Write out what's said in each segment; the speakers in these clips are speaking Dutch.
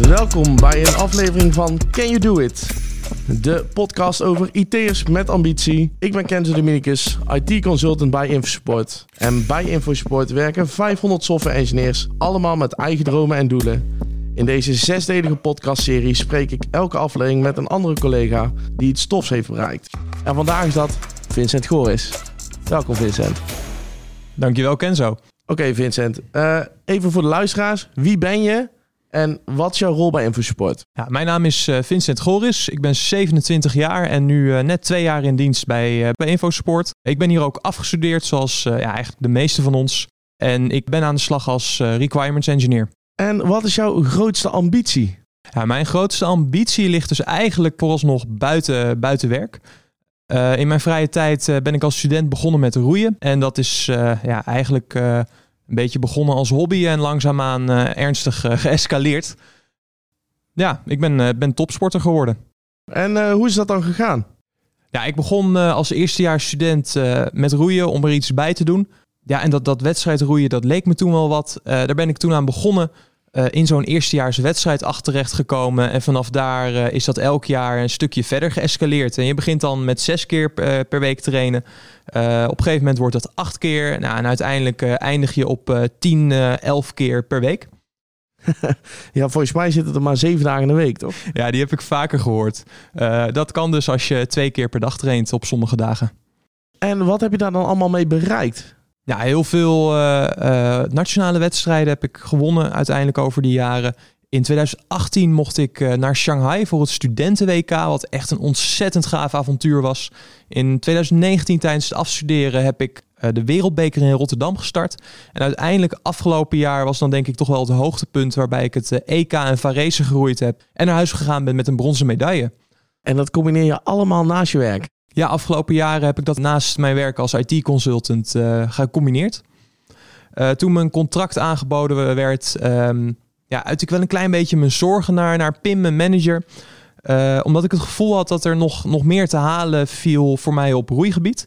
Welkom bij een aflevering van Can You Do It? De podcast over IT'ers met ambitie. Ik ben Kenzo Dominicus, IT-consultant bij InfoSupport. En bij InfoSupport werken 500 software engineers, allemaal met eigen dromen en doelen. In deze zesdelige podcastserie spreek ik elke aflevering met een andere collega die iets stofs heeft bereikt. En vandaag is dat Vincent Goris. Welkom Vincent. Dankjewel Kenzo. Oké Vincent, uh, even voor de luisteraars. Wie ben je en wat is jouw rol bij InfoSupport? Ja, mijn naam is uh, Vincent Goris. Ik ben 27 jaar en nu uh, net twee jaar in dienst bij, uh, bij InfoSupport. Ik ben hier ook afgestudeerd, zoals ja, eigenlijk de meeste van ons. En ik ben aan de slag als Requirements Engineer. En wat is jouw grootste ambitie? Ja, mijn grootste ambitie ligt dus eigenlijk vooralsnog buiten, buiten werk. in mijn vrije tijd ben ik als student begonnen met roeien. En dat is ja, eigenlijk een beetje begonnen als hobby en langzaamaan uh, ernstig uh, geëscaleerd. Ja, ik ben, uh, ben topsporter geworden. En hoe is dat dan gegaan? Ja, ik begon als eerstejaarsstudent met roeien om er iets bij te doen. Ja, en dat, dat wedstrijdroeien, dat leek me toen wel wat. daar ben ik toen aan begonnen. In zo'n eerstejaars wedstrijd terecht gekomen. En vanaf daar is dat elk jaar een stukje verder geëscaleerd. En je begint dan met zes keer per week trainen. Op een gegeven moment wordt dat acht keer. Nou, en uiteindelijk eindig je op 10, 11 keer per week. ja, volgens mij zitten er maar zeven dagen in de week, toch? Ja, die heb ik vaker gehoord. Dat kan dus als je twee keer per dag traint op sommige dagen. En wat heb je daar dan allemaal mee bereikt? Ja, heel veel nationale wedstrijden heb ik gewonnen uiteindelijk over die jaren. In 2018 mocht ik eh, naar Shanghai voor het studenten-WK, wat echt een ontzettend gaaf avontuur was. In 2019 tijdens het afstuderen heb ik eh, de Wereldbeker in Rotterdam gestart. En uiteindelijk afgelopen jaar was dan denk ik toch wel het hoogtepunt waarbij ik het EK eh, e en Varese geroeid heb en naar huis gegaan ben met een bronzen medaille. En dat combineer je allemaal naast je werk? Ja, afgelopen jaren heb ik dat naast mijn werk als IT-consultant gecombineerd. toen mijn contract aangeboden werd, ehm, ja, uit ik wel een klein beetje mijn zorgen naar, naar Pim, mijn manager. Uh, omdat ik het gevoel had dat er nog, nog meer te halen viel voor mij op roeigebied.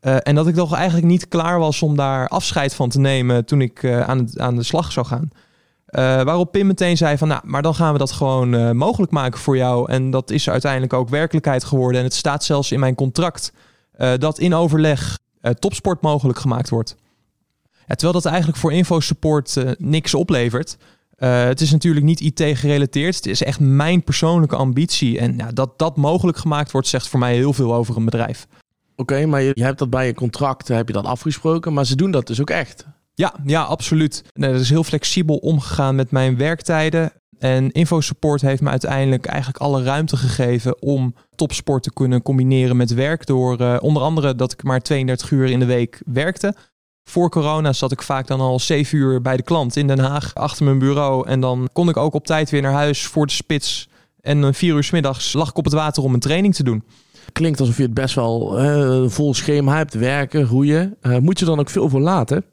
En dat ik toch eigenlijk niet klaar was om daar afscheid van te nemen toen ik aan, aan de slag zou gaan. Waarop Pim meteen zei van, nou, maar dan gaan we dat gewoon mogelijk maken voor jou. En dat is uiteindelijk ook werkelijkheid geworden. En het staat zelfs in mijn contract dat in overleg topsport mogelijk gemaakt wordt. Terwijl dat eigenlijk voor InfoSupport niks oplevert. Het is natuurlijk niet IT gerelateerd. Het is echt mijn persoonlijke ambitie. En ja, dat dat mogelijk gemaakt wordt, zegt voor mij heel veel over een bedrijf. Oké, maar je, je, hebt dat bij je contract, heb je dat afgesproken, maar ze doen dat dus ook echt. Ja, ja, absoluut. Dat is heel flexibel omgegaan met mijn werktijden. En InfoSupport heeft me uiteindelijk eigenlijk alle ruimte gegeven om topsport te kunnen combineren met werk. Door uh, onder andere dat ik maar 32 uur in de week werkte. Voor corona zat ik vaak dan al zeven uur bij de klant in Den Haag achter mijn bureau. En dan kon ik ook op tijd weer naar huis voor de spits. En vier uur s middags lag ik op het water om een training te doen. Klinkt alsof je het best wel uh, vol schema hebt, werken, roeien. Uh, moet je dan ook veel voor laten?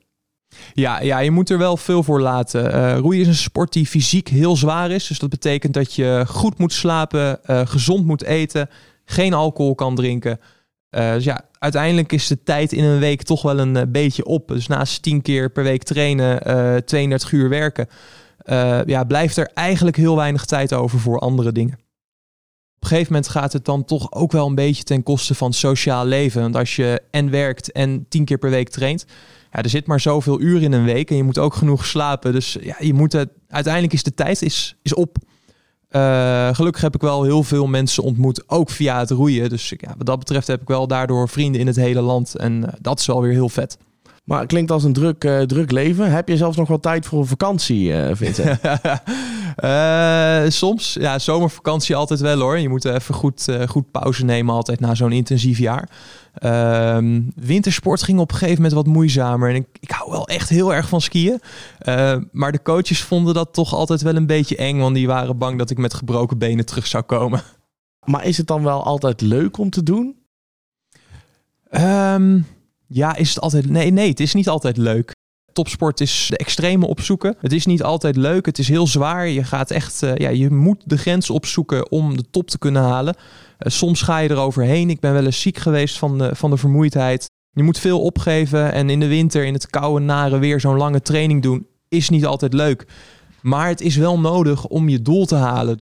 Ja, ja, je moet er wel veel voor laten. Uh, roeien is een sport die fysiek heel zwaar is. Dus dat betekent dat je goed moet slapen, gezond moet eten, geen alcohol kan drinken. dus ja, uiteindelijk is de tijd in een week toch wel een eh, beetje op. Dus naast 10 keer per week trainen, uh, eh, 32 uur werken, ja, blijft er eigenlijk heel weinig tijd over voor andere dingen. Op een gegeven moment gaat het dan toch ook wel een beetje ten koste van sociaal leven. Want als je en werkt en 10 keer per week traint, ja, er zit maar zoveel uur in een week en je moet ook genoeg slapen. Dus ja, je moet het, uiteindelijk is de tijd is, is op. Uh, gelukkig heb ik wel heel veel mensen ontmoet, ook via het roeien. Dus ja, wat dat betreft heb ik wel daardoor vrienden in het hele land. En uh, dat is wel weer heel vet. Maar het klinkt als een druk, uh, druk leven. Heb je zelfs nog wel tijd voor een vakantie, Vincent? soms. Ja, zomervakantie altijd wel hoor. Je moet even goed, goed pauze nemen altijd na zo'n intensief jaar. Uh, wintersport ging op een gegeven moment wat moeizamer. En ik, ik hou wel echt heel erg van skiën. Uh, maar de coaches vonden dat toch altijd wel een beetje eng. Want die waren bang dat ik met gebroken benen terug zou komen. Maar is het dan wel altijd leuk om te doen? Um, ja, is het altijd. Nee, nee, het is niet altijd leuk. Topsport is de extreme opzoeken. Het is niet altijd leuk. Het is heel zwaar. Je gaat echt. Uh, ja, je moet de grens opzoeken om de top te kunnen halen. Eh, soms ga je eroverheen. Ik ben wel eens ziek geweest van de, van de vermoeidheid. Je moet veel opgeven en in de winter in het koude, nare weer zo'n lange training doen is niet altijd leuk. Maar het is wel nodig om je doel te halen.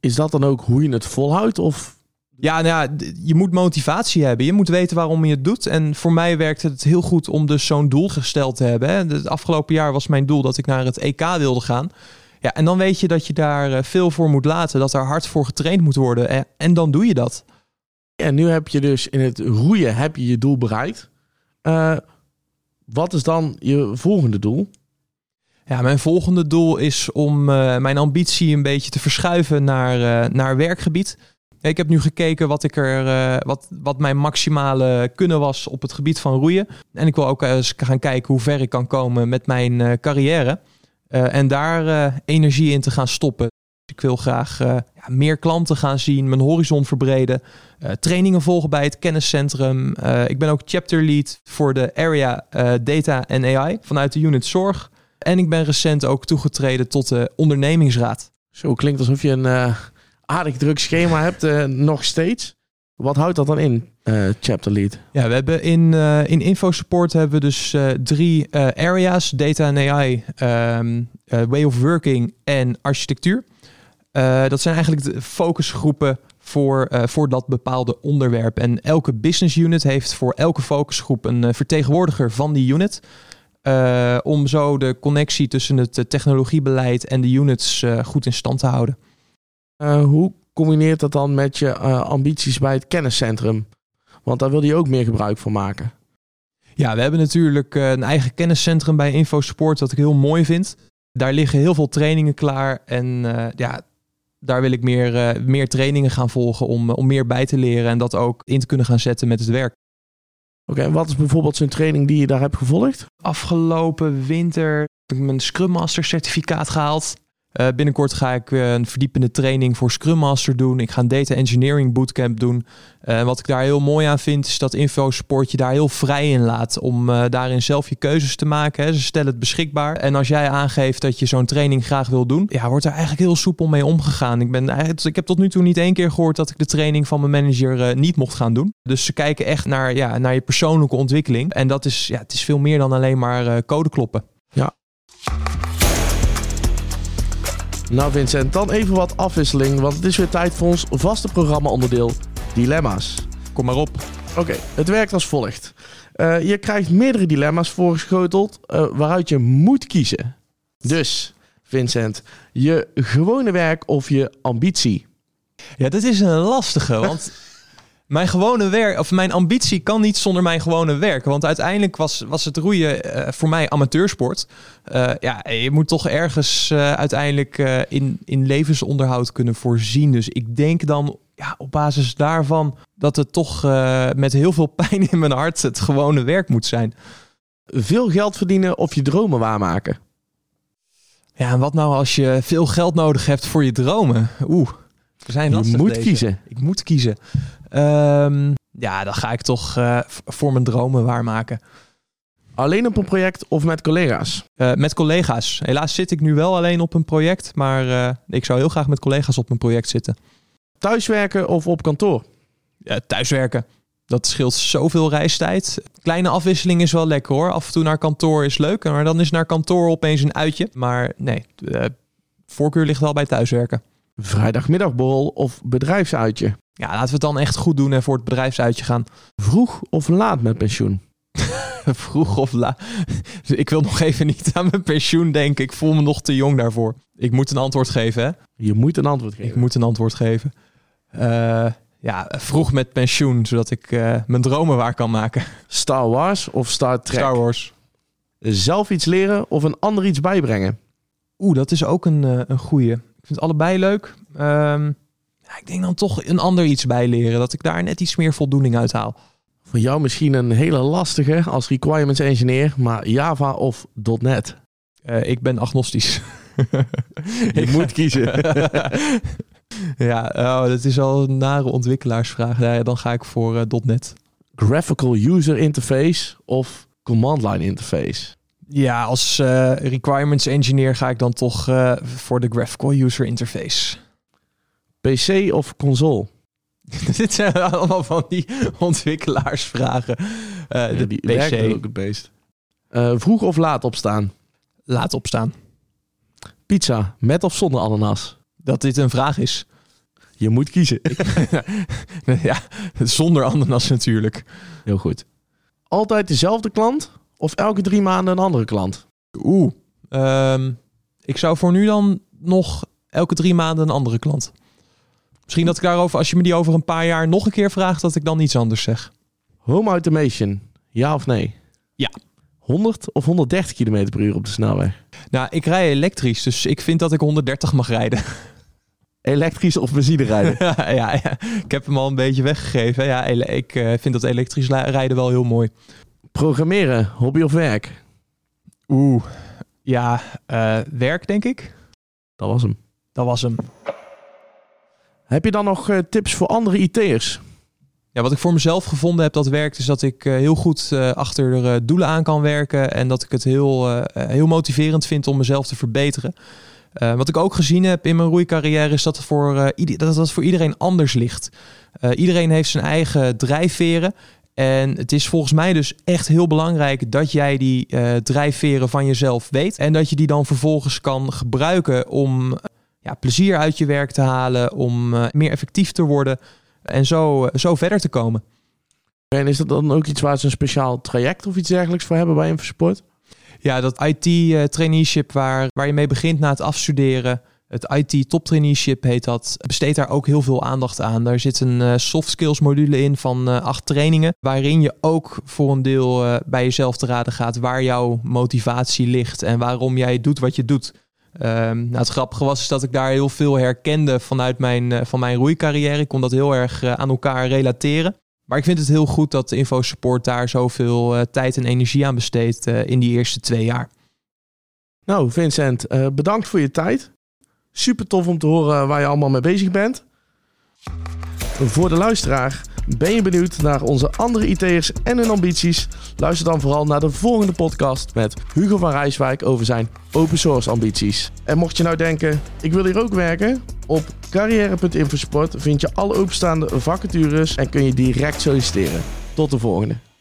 Is dat dan ook hoe je het volhoudt? Of Ja, nou ja, je moet motivatie hebben. Je moet weten waarom je het doet. En voor mij werkt het heel goed om dus zo'n doel gesteld te hebben. hè. Het afgelopen jaar was mijn doel dat ik naar het EK wilde gaan. Ja, en dan weet je dat je daar eh, veel voor moet laten. Dat er hard voor getraind moet worden. En, en dan doe je dat. En nu heb je dus in het roeien heb je je doel bereikt. Eh, wat is dan je volgende doel? Ja, mijn volgende doel is om eh, mijn ambitie een beetje te verschuiven naar, naar werkgebied. Ik heb nu gekeken wat, ik er, eh, wat, wat mijn maximale kunnen was op het gebied van roeien. En ik wil ook eens gaan kijken hoe ver ik kan komen met mijn eh, carrière. Eh, en daar energie in te gaan stoppen. Ik wil graag ja, meer klanten gaan zien, mijn horizon verbreden. trainingen volgen bij het kenniscentrum. Ik ben ook chapter lead voor de area data en AI vanuit de unit zorg. En ik ben recent ook toegetreden tot de ondernemingsraad. Zo klinkt alsof je een aardig druk schema hebt, eh, nog steeds. Wat houdt dat dan in, eh, chapter lead? Ja, we hebben in, eh in InfoSupport hebben we dus drie areas. Data en AI, ehm, eh, way of working en architectuur. Dat zijn eigenlijk de focusgroepen voor, voor dat bepaalde onderwerp. En elke business unit heeft voor elke focusgroep een vertegenwoordiger van die unit. Om zo de connectie tussen het technologiebeleid en de units goed in stand te houden. Eh, hoe combineert dat dan met je eh, ambities bij het kenniscentrum? Want daar wil je ook meer gebruik van maken. Ja, we hebben natuurlijk eh, een eigen kenniscentrum bij InfoSupport, wat ik heel mooi vind. Daar liggen heel veel trainingen klaar. En ja, daar wil ik meer, meer trainingen gaan volgen om, om meer bij te leren en dat ook in te kunnen gaan zetten met het werk. Oké, en wat is bijvoorbeeld zo'n training die je daar hebt gevolgd? Afgelopen winter heb ik mijn Scrum Master certificaat gehaald. Eh, binnenkort ga ik een verdiepende training voor Scrum Master doen. Ik ga een Data Engineering Bootcamp doen. Eh, wat ik daar heel mooi aan vind, is dat InfoSupport je daar heel vrij in laat. Om eh, daarin zelf je keuzes te maken. Hè. Ze stellen het beschikbaar. En als jij aangeeft dat je zo'n training graag wil doen, ja, wordt er eigenlijk heel soepel mee omgegaan. Ik, ben, ik heb tot nu toe niet één keer gehoord dat ik de training van mijn manager niet mocht gaan doen. Dus ze kijken echt naar, ja, naar je persoonlijke ontwikkeling. En dat is, ja, het is veel meer dan alleen maar code kloppen. Nou Vincent, dan even wat afwisseling, want het is weer tijd voor ons vaste programma-onderdeel Dilemma's. Kom maar op. Oké, het werkt als volgt. Eh, je krijgt meerdere dilemma's voorgeschoteld eh, waaruit je moet kiezen. Dus, Vincent, je gewone werk of je ambitie? Ja, dat is een lastige, want mijn gewone werk, of mijn ambitie kan niet zonder mijn gewone werk. Want uiteindelijk was, was het roeien eh, voor mij amateursport. Eh, ja, je moet toch ergens eh, uiteindelijk in, in levensonderhoud kunnen voorzien. Dus ik denk dan ja, op basis daarvan dat het toch met heel veel pijn in mijn hart het gewone werk moet zijn. Veel geld verdienen of je dromen waarmaken? Ja, en wat nou als je veel geld nodig hebt voor je dromen? Oeh, zijn Je lastig moet deze. kiezen. Ik moet kiezen. Ehm, ja, dan ga ik toch eh, voor mijn dromen waarmaken. Alleen op een project of met collega's? Eh, met collega's. Helaas zit ik nu wel alleen op een project, maar eh, ik zou heel graag met collega's op een project zitten. Thuiswerken of op kantoor? Ja, thuiswerken. Dat scheelt zoveel reistijd. Kleine afwisseling is wel lekker hoor. Af en toe naar kantoor is leuk, maar dan is naar kantoor opeens een uitje. Maar nee, voorkeur ligt wel bij thuiswerken. Vrijdagmiddagborrel of bedrijfsuitje? Ja, laten we het dan echt goed doen en voor het bedrijfsuitje gaan. Vroeg of laat met pensioen? Vroeg of laat. Ik wil nog even niet aan mijn pensioen denken. Ik voel me nog te jong daarvoor. Ik moet een antwoord geven, hè? Je moet een antwoord geven. Ik moet een antwoord geven. Eh, ja, vroeg met pensioen, zodat ik eh, mijn dromen waar kan maken. Star Wars of Star Trek? Star Wars. Zelf iets leren of een ander iets bijbrengen? Oeh, dat is ook een, eh, een goeie. Ik vind allebei leuk. Ehm, ja, ik denk dan toch een ander iets bijleren. Dat ik daar net iets meer voldoening uit haal. Voor jou misschien een hele lastige als requirements engineer, maar Java of .NET? Eh, ik ben agnostisch. Je moet kiezen. ja, oh, dat is al een nare ontwikkelaarsvraag. Ja, dan ga ik voor eh, .NET. Graphical User Interface of Command Line Interface? Ja, als eh, requirements engineer ga ik dan toch eh, voor de graphical user interface. PC of console? Dit zijn allemaal van die ontwikkelaarsvragen. Eh, de die PC ook het beest. Vroeg of laat opstaan? laat opstaan. Pizza met of zonder ananas? Dat dit een vraag is. Je moet kiezen. ja, zonder ananas natuurlijk. Heel goed. Altijd dezelfde klant of elke drie maanden een andere klant? Oeh. Ehm, ik zou voor nu dan nog elke drie maanden een andere klant. Misschien dat ik daarover, als je me die over een paar jaar nog een keer vraagt, dat ik dan iets anders zeg. Home automation, ja of nee? Ja. 100 of 130 km per uur op de snelweg? Nou, ik rij elektrisch, dus ik vind dat ik 130 mag rijden. Elektrisch of benzine rijden? ja, ja, ik heb hem al een beetje weggegeven. Ja, ik eh, vind dat elektrisch rijden wel heel mooi. Programmeren, hobby of werk? Oeh, ja, uh, werk denk ik. Dat was hem. Dat was hem. Heb je dan nog uh, tips voor andere IT'ers? Ja, wat ik voor mezelf gevonden heb dat werkt, is dat ik uh, heel goed uh, achter de doelen aan kan werken. En dat ik het heel, heel motiverend vind om mezelf te verbeteren. wat ik ook gezien heb in mijn roeicarrière is dat het voor, dat het voor iedereen anders ligt. iedereen heeft zijn eigen drijfveren. En het is volgens mij dus echt heel belangrijk dat jij die drijfveren van jezelf weet. En dat je die dan vervolgens kan gebruiken om ja, plezier uit je werk te halen, om uh, meer effectief te worden en zo, uh, zo verder te komen. En is dat dan ook iets waar ze een speciaal traject of iets dergelijks voor hebben bij Infosport? Ja, dat IT-traineeship waar, waar je mee begint na het afstuderen. Het IT Top Traineeship heet dat. Besteedt daar ook heel veel aandacht aan. Daar zit een uh, soft skills module in van uh, acht trainingen. Waarin je ook voor een deel uh, bij jezelf te raden gaat waar jouw motivatie ligt. En waarom jij doet wat je doet. Um, nou, het grappige was is dat ik daar heel veel herkende vanuit mijn, van mijn roeicarrière. Ik kon dat heel erg aan elkaar relateren. Maar ik vind het heel goed dat InfoSupport daar zoveel tijd en energie aan besteedt in die eerste twee jaar. Nou, Vincent, bedankt voor je tijd. Super tof om te horen waar je allemaal mee bezig bent. Voor de luisteraar, ben je benieuwd naar onze andere IT'ers en hun ambities? Luister dan vooral naar de volgende podcast met Hugo van Rijswijk over zijn open source ambities. En mocht je nou denken, ik wil hier ook werken? Op carrière.infosport vind je alle openstaande vacatures en kun je direct solliciteren. Tot de volgende.